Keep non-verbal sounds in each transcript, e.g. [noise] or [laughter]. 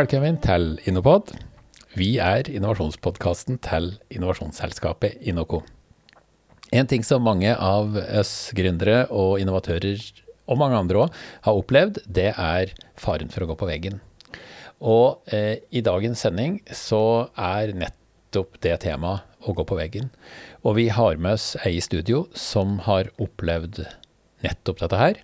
Velkommen til Innopod. Vi er innovasjonspodkasten til innovasjonsselskapet Innoco. En ting som mange av oss gründere og innovatører, og mange andre òg, har opplevd, det er faren for å gå på veggen. Og eh, i dagens sending så er nettopp det temaet å gå på veggen. Og vi har med oss ei i studio som har opplevd nettopp dette her.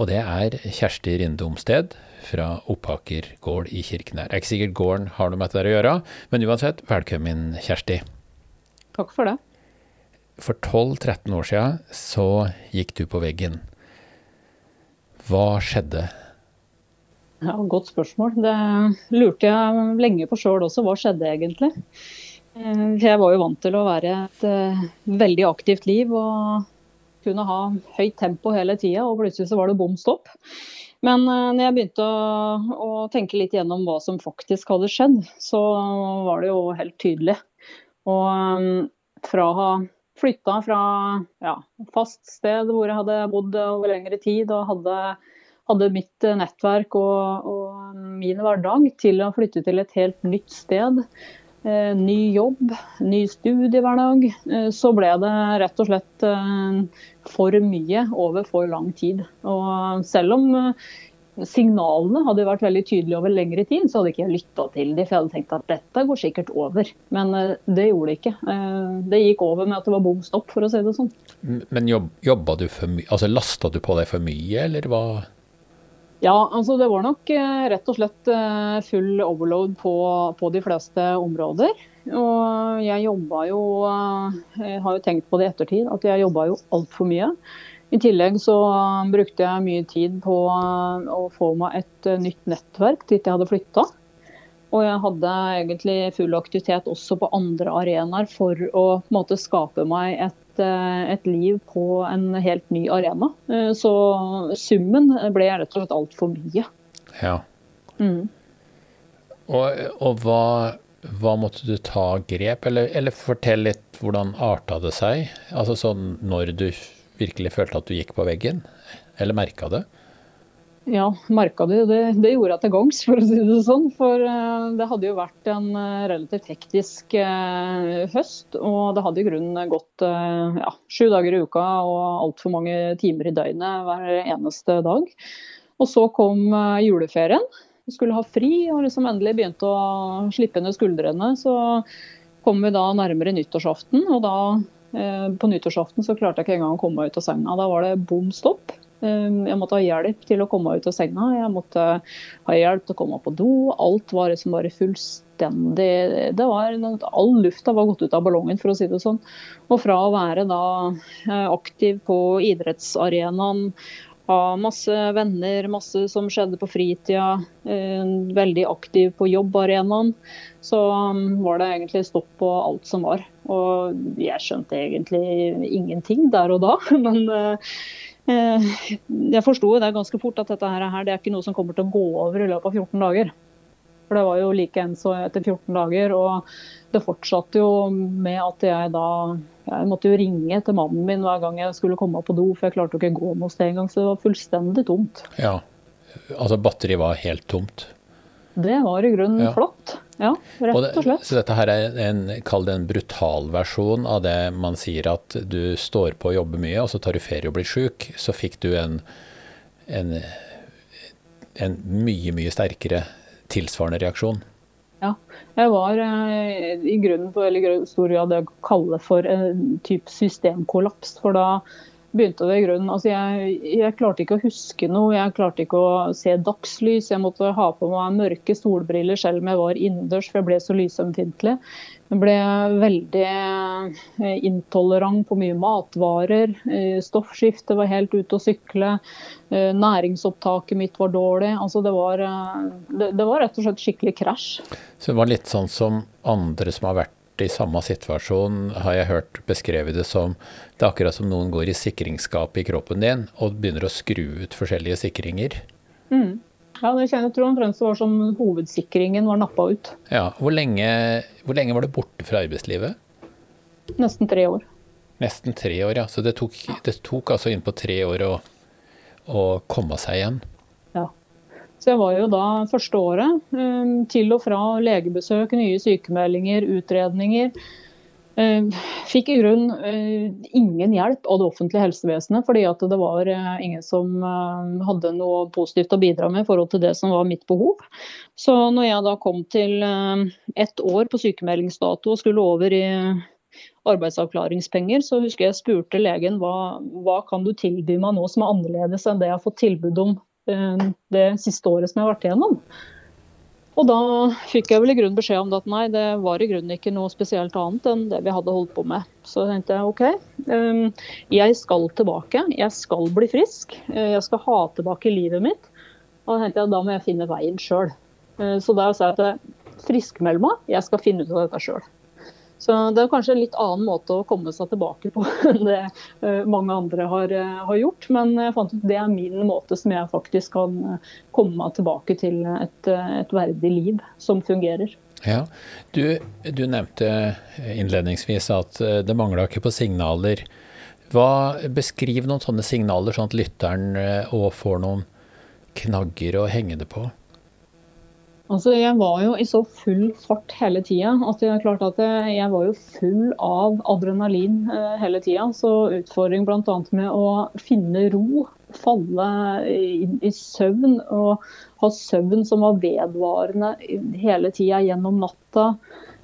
Og det er Kjersti Rinde Omsted fra Oppaker gård i Kirkenær. Det er ikke sikkert gården har noe med dette å gjøre, men uansett, velkommen Kjersti. Takk for det. For 12-13 år siden så gikk du på veggen. Hva skjedde? Ja, Godt spørsmål. Det lurte jeg lenge på sjøl også. Hva skjedde egentlig? Eh, jeg var jo vant til å være et uh, veldig aktivt liv og kunne ha høyt tempo hele tida, og plutselig så var det bom stopp. Men uh, når jeg begynte å, å, tenke litt gjennom hva som faktisk hadde skjedd, så var det jo helt tydelig. Og um, fra å ha flytta fra ja, fast sted hvor jeg hadde bodd over lengre tid og hadde, hadde mitt nettverk og, og, min hverdag, til å flytte til et helt nytt sted. Eh, ny jobb, ny studiehverdag. Eh, så ble det rett og slett eh, for mye over for lang tid. Og selv om signalene hadde vært veldig tydelige over lengre tid, så hadde ikke jeg lytta til dem. For jeg hadde tenkt at dette går sikkert over. Men det gjorde det ikke. Det gikk over med at det var bom stopp, for å si det sånn. Men jobb, jobba du for mye, altså lasta du på deg for mye, eller hva? Ja, altså det var nok uh, rett og slett full overload på, på, de fleste områder. Og jeg jobba jo Jeg har jo tenkt på det i ettertid, at jeg jobba jo altfor mye. I tillegg så brukte jeg mye tid på å få meg et eh, nytt nettverk dit jeg hadde flytta. Og jeg hadde egentlig full aktivitet også på andre arenaer for å på en måte skape meg et, eh, et liv på en helt ny arena. Eh, så summen ble rett og slett altfor mye. Ja. Mm. Og, og hva, hva, måtte du ta grep, eller, eller fortell litt hvordan arta det seg? Altså sånn når du virkelig følte at du gikk på veggen? Eller merka det? Ja, merka du. det. Det gjorde jeg til gangs, for å si det sånn. For uh, det hadde jo vært en uh, relativt hektisk uh, høst. Og det hadde i grunnen gått ja, sju dager i uka og altfor mange timer i døgnet hver eneste dag. Og så kom juleferien. Vi skulle ha fri og liksom endelig begynte å slippe ned skuldrene. Så kom vi da nærmere nyttårsaften, og da Eh, på nyttårsaften så klarte jeg ikke engang å komme meg ut av senga. Da var det bom stopp. Eh, jeg måtte ha hjelp til å komme meg ut av senga. Jeg måtte ha hjelp til å komme på do. Alt var liksom bare fullstendig det var, All lufta var gått ut av ballongen, for å si det sånn. Og fra å være da eh, aktiv på idrettsarenaen, ha masse venner, masse som skjedde på fritida, veldig aktiv på jobbarenaen, så um, var det egentlig stopp på alt som var. Og jeg skjønte egentlig ingenting der og da, [laughs] men eh, eh, jeg forsto det ganske fort at dette her, det er ikke noe som kommer til å gå over i løpet av 14 dager. For det var jo like ens etter 14 dager. Og det fortsatte jo med at jeg da Jeg måtte jo ringe til mannen min hver gang jeg skulle komme på do, for jeg klarte jo ikke å gå noe sted engang. Så det var fullstendig tomt. Ja, Altså batteriet var helt tomt? Det var i grunnen ja. flott. Ja, rett og, slett. Så dette her er en, kall det en brutal versjon av det man sier at du står på og jobber mye, og så tar du ferie og blir sjuk. Så fikk du en, en, en mye, mye sterkere tilsvarende reaksjon. Ja, jeg var eh, i grunnen på veldig stor grad det å kalle for en type systemkollaps. For da begynte det i grunnen. Altså jeg, jeg, klarte ikke å huske noe, jeg klarte ikke å se dagslys. Jeg måtte ha på meg mørke solbriller selv om jeg var innendørs, for jeg ble så lysømfintlig. Jeg ble veldig eh, intolerant på mye matvarer. Eh, stoffskiftet var helt ute å sykle. Eh, næringsopptaket mitt var dårlig. Altså det, var, det, det var rett og slett skikkelig krasj. Så det var litt sånn som andre som har vært i samme situasjon, har jeg hørt beskrevet det som det er akkurat som noen går i sikringsskapet i kroppen din og begynner å skru ut forskjellige sikringer. Mm. Ja, det kjenner jeg tror omtrent det var som hovedsikringen var nappa ut. Ja, hvor lenge, hvor lenge, var du borte fra arbeidslivet? Nesten tre år. Nesten tre år, ja. Så det tok, det tok altså innpå tre år å, å komme seg igjen? Så jeg var jo da første året til og fra legebesøk, nye sykemeldinger, utredninger. Fikk i grunn ingen hjelp av det offentlige helsevesenet, fordi at det var ingen som hadde noe positivt å bidra med i forhold til det som var mitt behov. Så når jeg da kom til ett år på sykemeldingsdato og skulle over i arbeidsavklaringspenger, så husker jeg spurte legen hva, hva kan du tilby meg nå som er annerledes enn det jeg har fått tilbud om eh, det siste året som jeg har vært igjennom. Og da fikk jeg vel i grunn beskjed om det at nei, det var i grunnen ikke noe spesielt annet enn det vi hadde holdt på med. Så tenkte jeg OK, eh, jeg skal tilbake. Jeg skal bli frisk. Eh, jeg skal ha tilbake livet mitt. Og da tenkte jeg da må jeg finne veien sjøl. Så da sa jeg at jeg friskmeld meg, jeg skal finne ut av dette sjøl. Så det er kanskje en litt annen måte å komme seg tilbake på [laughs] enn det eh, mange andre har, eh, har gjort. Men jeg fant ut det er min måte som jeg faktisk kan eh, komme meg tilbake til et, et verdig liv som fungerer. Ja, du, du nevnte innledningsvis at det mangla ikke på signaler. Hva, beskriv noen sånne signaler, sånn at lytteren òg får noen knagger å henge det på. Altså, jeg var jo i så full fart hele tida at jeg klarte at jeg var jo full av adrenalin eh, hele tida. Så utfordring bl.a. med å finne ro, falle inn i søvn og ha søvn som var vedvarende hele tida gjennom natta.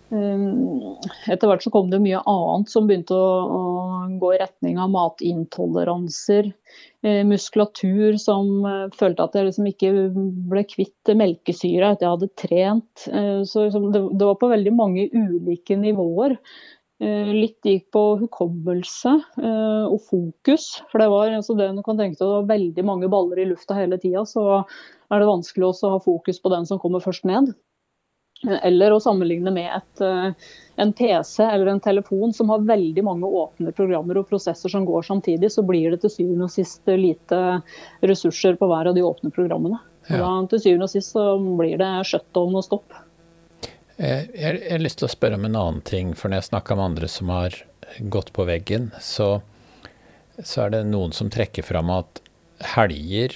Ehm, etter hvert så kom det mye annet som begynte å, å gå i retning av matintoleranser. Eh, muskulatur som eh, følte at jeg liksom ikke ble kvitt melkesyra etter jeg hadde trent. Eh, så liksom, det, det, var på veldig mange ulike nivåer. Litt gikk på hukommelse og fokus. For det var altså det du kan tenke deg, det var veldig mange baller i lufta hele tida, så er det vanskelig også å ha fokus på den som kommer først ned. Eller å sammenligne med et, eh, en PC eller en telefon som har veldig mange åpne programmer og prosesser som går samtidig, så blir det til syvende og sist lite ressurser på hver av de åpne programmene. Ja. Da, til syvende og sist så blir det shutdown og stopp. Jeg, jeg, har lyst til å spørre om en annen ting. For når jeg snakker med andre som har gått på veggen, så, så er det noen som trekker fram at helger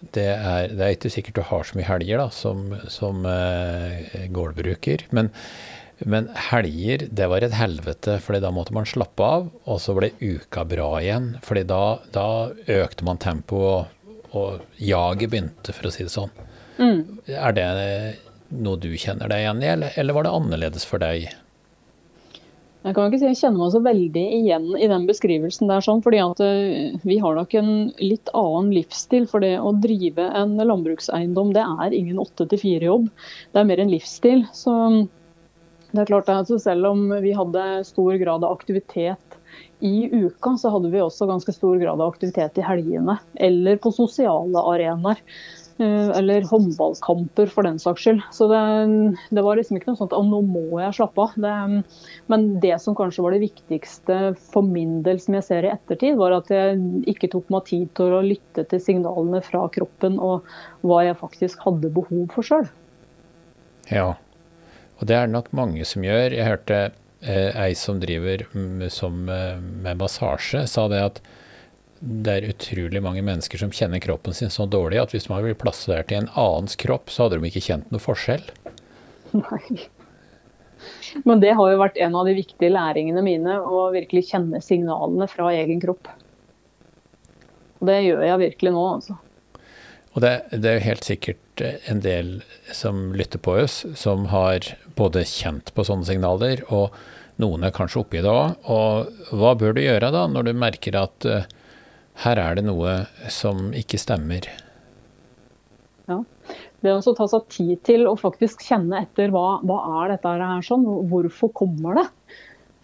det er, det er, ikke sikkert du har så mye helger da, som, som eh, gårdbruker. Men, men, helger, det var et helvete, fordi da måtte man slappe av. Og så ble uka bra igjen, fordi da, da økte man tempoet, og, og jaget begynte, for å si det sånn. Mm. Er det noe du kjenner deg igjen i, eller, eller var det annerledes for deg? Jeg kan ikke si jeg kjenner meg så veldig igjen i den beskrivelsen der, sånn, fordi at eh, vi har nok en litt annen livsstil. For det å drive en landbrukseiendom, det er ingen åtte til fire-jobb. Det er mer en livsstil. Så det er klart at selv om vi hadde stor grad av aktivitet i uka, så hadde vi også ganske stor grad av aktivitet i helgene. Eller på sosiale arenaer. Eh, eller håndballkamper, for den saks skyld. Så det, det, var liksom ikke noe sånt at nå må jeg slappe av. Det, men det som kanskje var det viktigste for min del, som jeg ser i ettertid, var at jeg ikke tok meg tid til å lytte til signalene fra kroppen og hva jeg faktisk hadde behov for sjøl. Ja, og det er det nok mange som gjør. Jeg hørte eh, ei som driver som, eh, med massasje, sa det at det er utrolig mange mennesker som kjenner kroppen sin så dårlig at hvis man blir plassert i en annens kropp, så hadde de ikke kjent noe forskjell. Nei. Men det har jo vært en av de viktige læringene mine, å virkelig kjenne signalene fra egen kropp. Og det gjør jeg virkelig nå, altså. Og det, det er helt sikkert en del som lytter på oss, som har både kjent på sånne signaler, og noen er kanskje oppi det òg. Og hva bør du gjøre da, når du merker at uh, her er det noe som ikke stemmer. Ja. Det å ta seg tid til å faktisk kjenne etter hva, hva er dette her sånn, hvorfor kommer det?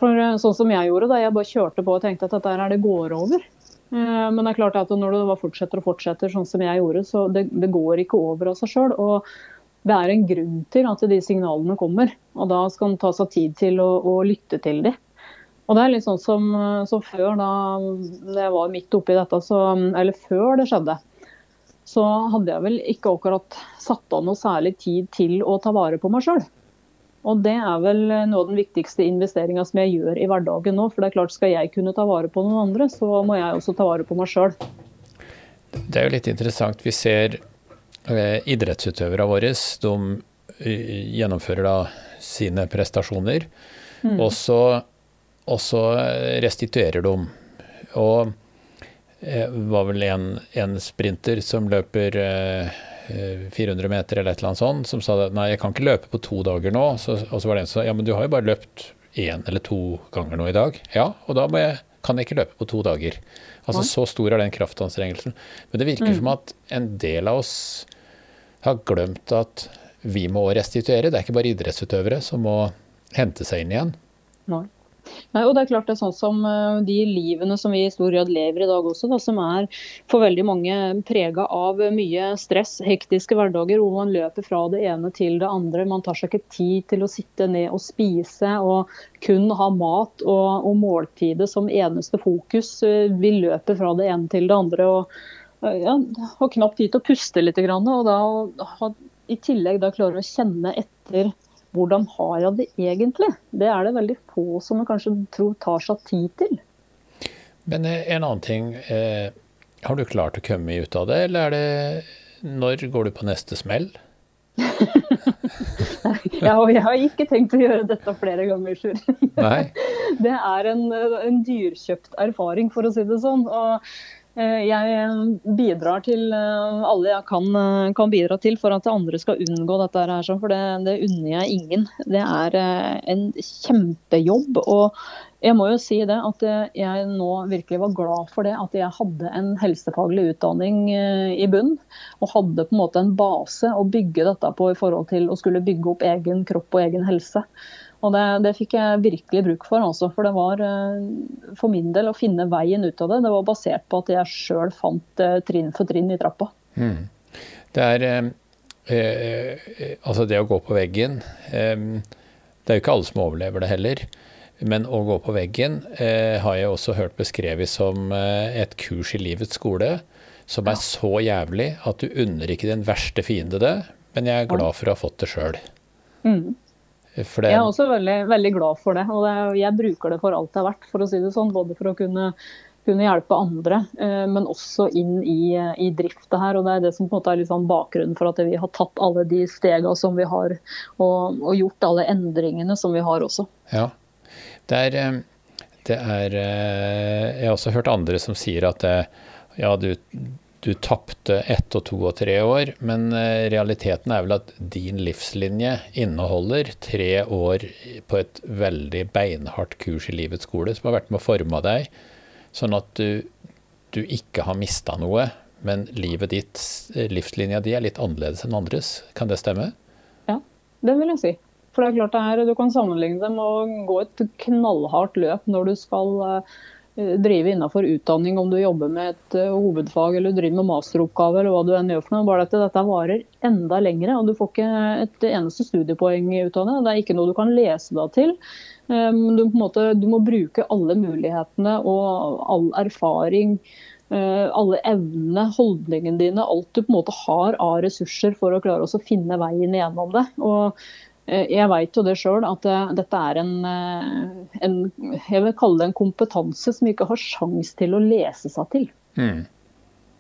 For eh, Sånn som jeg gjorde da jeg bare kjørte på og tenkte at dette her det går over. Eh, men det er klart at når det fortsetter og fortsetter sånn som jeg gjorde, så det, det går ikke over av seg sjøl. Og det er en grunn til at de signalene kommer. Og da skal en ta seg tid til å, å lytte til dem. Og det er litt sånn som, som før, da jeg var midt oppi dette, så, eller før det skjedde, så hadde jeg vel ikke akkurat satt av noe særlig tid til å ta vare på meg sjøl. Og det er vel noe av den viktigste investeringa som jeg gjør i hverdagen nå. For det er klart, skal jeg kunne ta vare på noen andre, så må jeg også ta vare på meg sjøl. Det er jo litt interessant. Vi ser idrettsutøverne våre de gjennomfører da sine prestasjoner, mm. og, så, og, så, restituerer de. Og det var vel en, en sprinter som løper 400 meter eller et eller annet sånt, som sa at nei, jeg kan ikke løpe på to dager nå. Så, og så var det en som sa ja, men du har jo bare løpt én eller to ganger nå i dag. Ja, og da jeg, kan jeg ikke løpe på to dager. Altså Så stor er den kraftanstrengelsen. Men det virker mm. som at en del av oss har glemt at vi må restituere. Det er ikke bare idrettsutøvere som må hente seg inn igjen. Nei. Nei, og det er klart det er sånn som eh, De livene som vi i stor grad lever i dag også, da, som er for veldig mange prega av mye stress, hektiske hverdager hvor man løper fra det ene til det andre. Man tar seg ikke tid til å sitte ned og spise og kun ha mat og, og måltidet som eneste fokus. Eh, vi løper fra det ene til det andre. og eh, ja, har knapt tid til å puste litt. Og da i tillegg da klare å kjenne etter hvordan har jeg det egentlig? Det er det veldig få som kanskje tror tar seg tid til. Men eh, en annen ting. Eh, har du klart å komme ut av det, eller er det Når går du på neste smell? [laughs] jeg, har, jeg har ikke tenkt å gjøre dette flere ganger, Sjur. [laughs] det er en, en, dyrkjøpt erfaring, for å si det sånn. Og Eh, jeg bidrar til eh, alle jeg kan, eh, kan, bidra til for at andre skal unngå dette. her, For det, det unner jeg ingen. Det er en kjempejobb. Og jeg må jo si det at jeg nå virkelig var glad for det at jeg hadde en helsefaglig utdanning i bunn. Og hadde på en måte en base å bygge dette på i forhold til å skulle bygge opp egen kropp og egen helse. Og det, det, fikk jeg virkelig bruk for. Altså, for det var eh, for min del å finne veien ut av det. Det var basert på at jeg sjøl fant eh, trinn for trinn i trappa. Mm. Det er eh, eh, Altså det å gå på veggen eh, Det er jo ikke alle som overlever det heller. Men å gå på veggen eh, har jeg også hørt beskrevet som et kurs i livets skole. Som er så jævlig at du unner ikke din verste fiende det, men jeg er glad for å ha fått det sjøl. Mm. Det... Jeg er også veldig, veldig, glad for det. Og det, jeg bruker det for alt det er verdt, for å si det sånn. Både for å kunne, kunne hjelpe andre, eh, men også inn i, i drifta her. Og det er det som på en måte er sånn bakgrunnen for at vi har tatt alle de stegene som vi har, og, og, gjort alle endringene som vi har også. Ja, det er, eh, det er eh, Jeg har også hørt andre som sier at ja, du du tapte ett og to og tre år, men eh, realiteten er vel at din livslinje inneholder tre år på et veldig beinhardt kurs i livets skole som har vært med å forme deg, sånn at du, du ikke har mista noe, men livet ditt, livslinja di, er litt annerledes enn andres. Kan det stemme? Ja, det vil jeg si. For det er klart det er, Du kan sammenligne det med å gå et knallhardt løp når du skal Eh, drive innenfor utdanning, om du jobber med et uh, hovedfag eller du driver med masteroppgave eller hva du enn gjør for noe. Bare at dette varer enda lengre, og du får ikke et eneste studiepoeng ut av det. Er ikke noe du kan lese deg til. Um, du, måte, du, må bruke alle mulighetene og all erfaring, uh, alle evnene, holdningene dine, alt du på en måte har av ressurser for å klare å finne veien igjennom det. Og Eh, jeg vet jo det sjøl at eh, dette er en, eh, en, jeg vil kalle det en kompetanse som ikke har sjans til å lese seg til. Mm.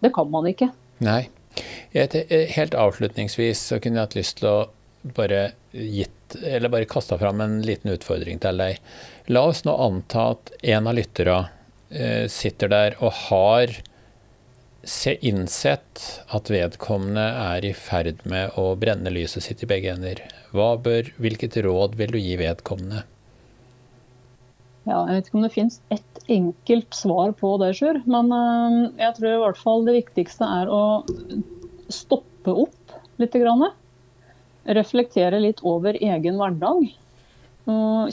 Det kan man ikke. Nei. Helt avslutningsvis så kunne jeg hatt lyst til å bare gitt, eller bare kasta fram en liten utfordring til deg. La oss nå anta at en av lytterne sitter der og har se innsett at vedkommende er i ferd med å brenne lyset sitt i begge ender. Hva Bør, hvilket råd vil du gi vedkommende? Ja, jeg vet ikke om det finnes ett enkelt svar på det, Sjur. Men uh, jeg tror i hvert fall det viktigste er å stoppe opp litt. Reflektere litt over egen hverdag.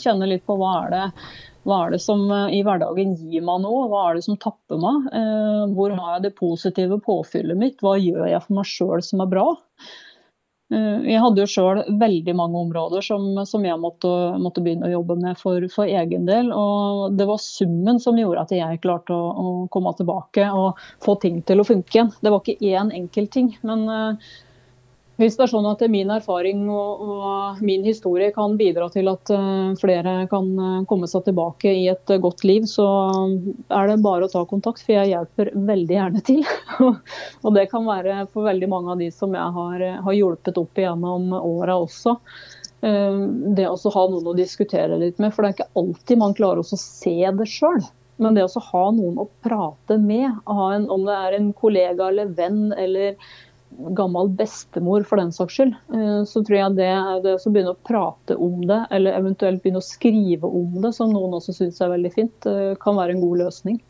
Kjenne litt på hva er det hva er det som eh, i hverdagen gir meg noe, hva er det som tapper meg? Eh, hvor har jeg det positive påfyllet mitt, hva gjør jeg for meg sjøl som er bra? Eh, jeg hadde jo sjøl veldig mange områder som, som jeg måtte, måtte, begynne å jobbe med for, for, egen del. Og det var summen som gjorde at jeg klarte å, å, komme tilbake og få ting til å funke igjen. Det var ikke én enkelt ting. Men Hvis det er sånn at min erfaring og, og min historie kan bidra til at uh, flere kan uh, komme seg tilbake i et godt liv, så er det bare å ta kontakt, for jeg hjelper veldig gjerne til. [laughs] og det kan være for veldig mange av de som jeg har, har hjulpet opp igjennom åra også. Det å ha noen å diskutere litt med, for det er ikke alltid man klarer å se det sjøl. Men det å ha noen å prate med, en, om det er en kollega eller venn eller gammel bestemor for den saks skyld, eh, så tror jeg det, er det å begynne å prate om det, eller eventuelt begynne å skrive om det, som noen også syns er veldig fint, eh, kan være en god løsning.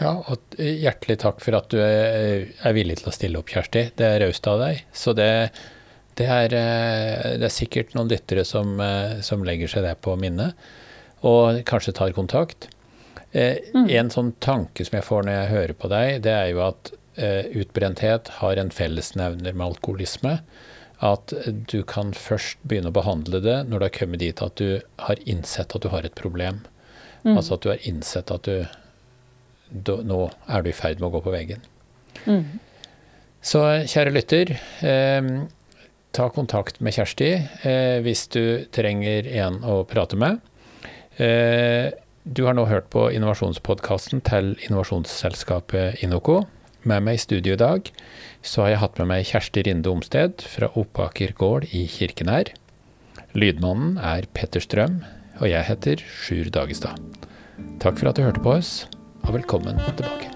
Ja, og hjertelig takk for at du er villig til å stille opp, Kjersti. Det er raust av deg. Så det, det, er, eh, det, er, sikkert noen lyttere som, som, legger seg det på minnet, og kanskje tar kontakt. Mm. En sånn tanke som jeg får når jeg hører på deg, det er jo at Eh, utbrenthet har en fellesnevner med alkoholisme. At du kan først begynne å behandle det når du har kommet dit at du har innsett at du har et problem. Mm. Altså at du har innsett at du da, Nå er du i ferd med å gå på veggen. Mm. Så kjære lytter, eh, ta kontakt med Kjersti eh, hvis du trenger en å prate med. Eh, du har nå hørt på innovasjonspodkasten til innovasjonsselskapet Inoco. Med meg i studio i dag så har jeg hatt med meg Kjersti Rinde Omsted fra Opaker gård i Kirkenær. Lydmannen er Petter Strøm, og jeg heter Sjur Dagestad. Takk for at du hørte på oss, og velkommen tilbake.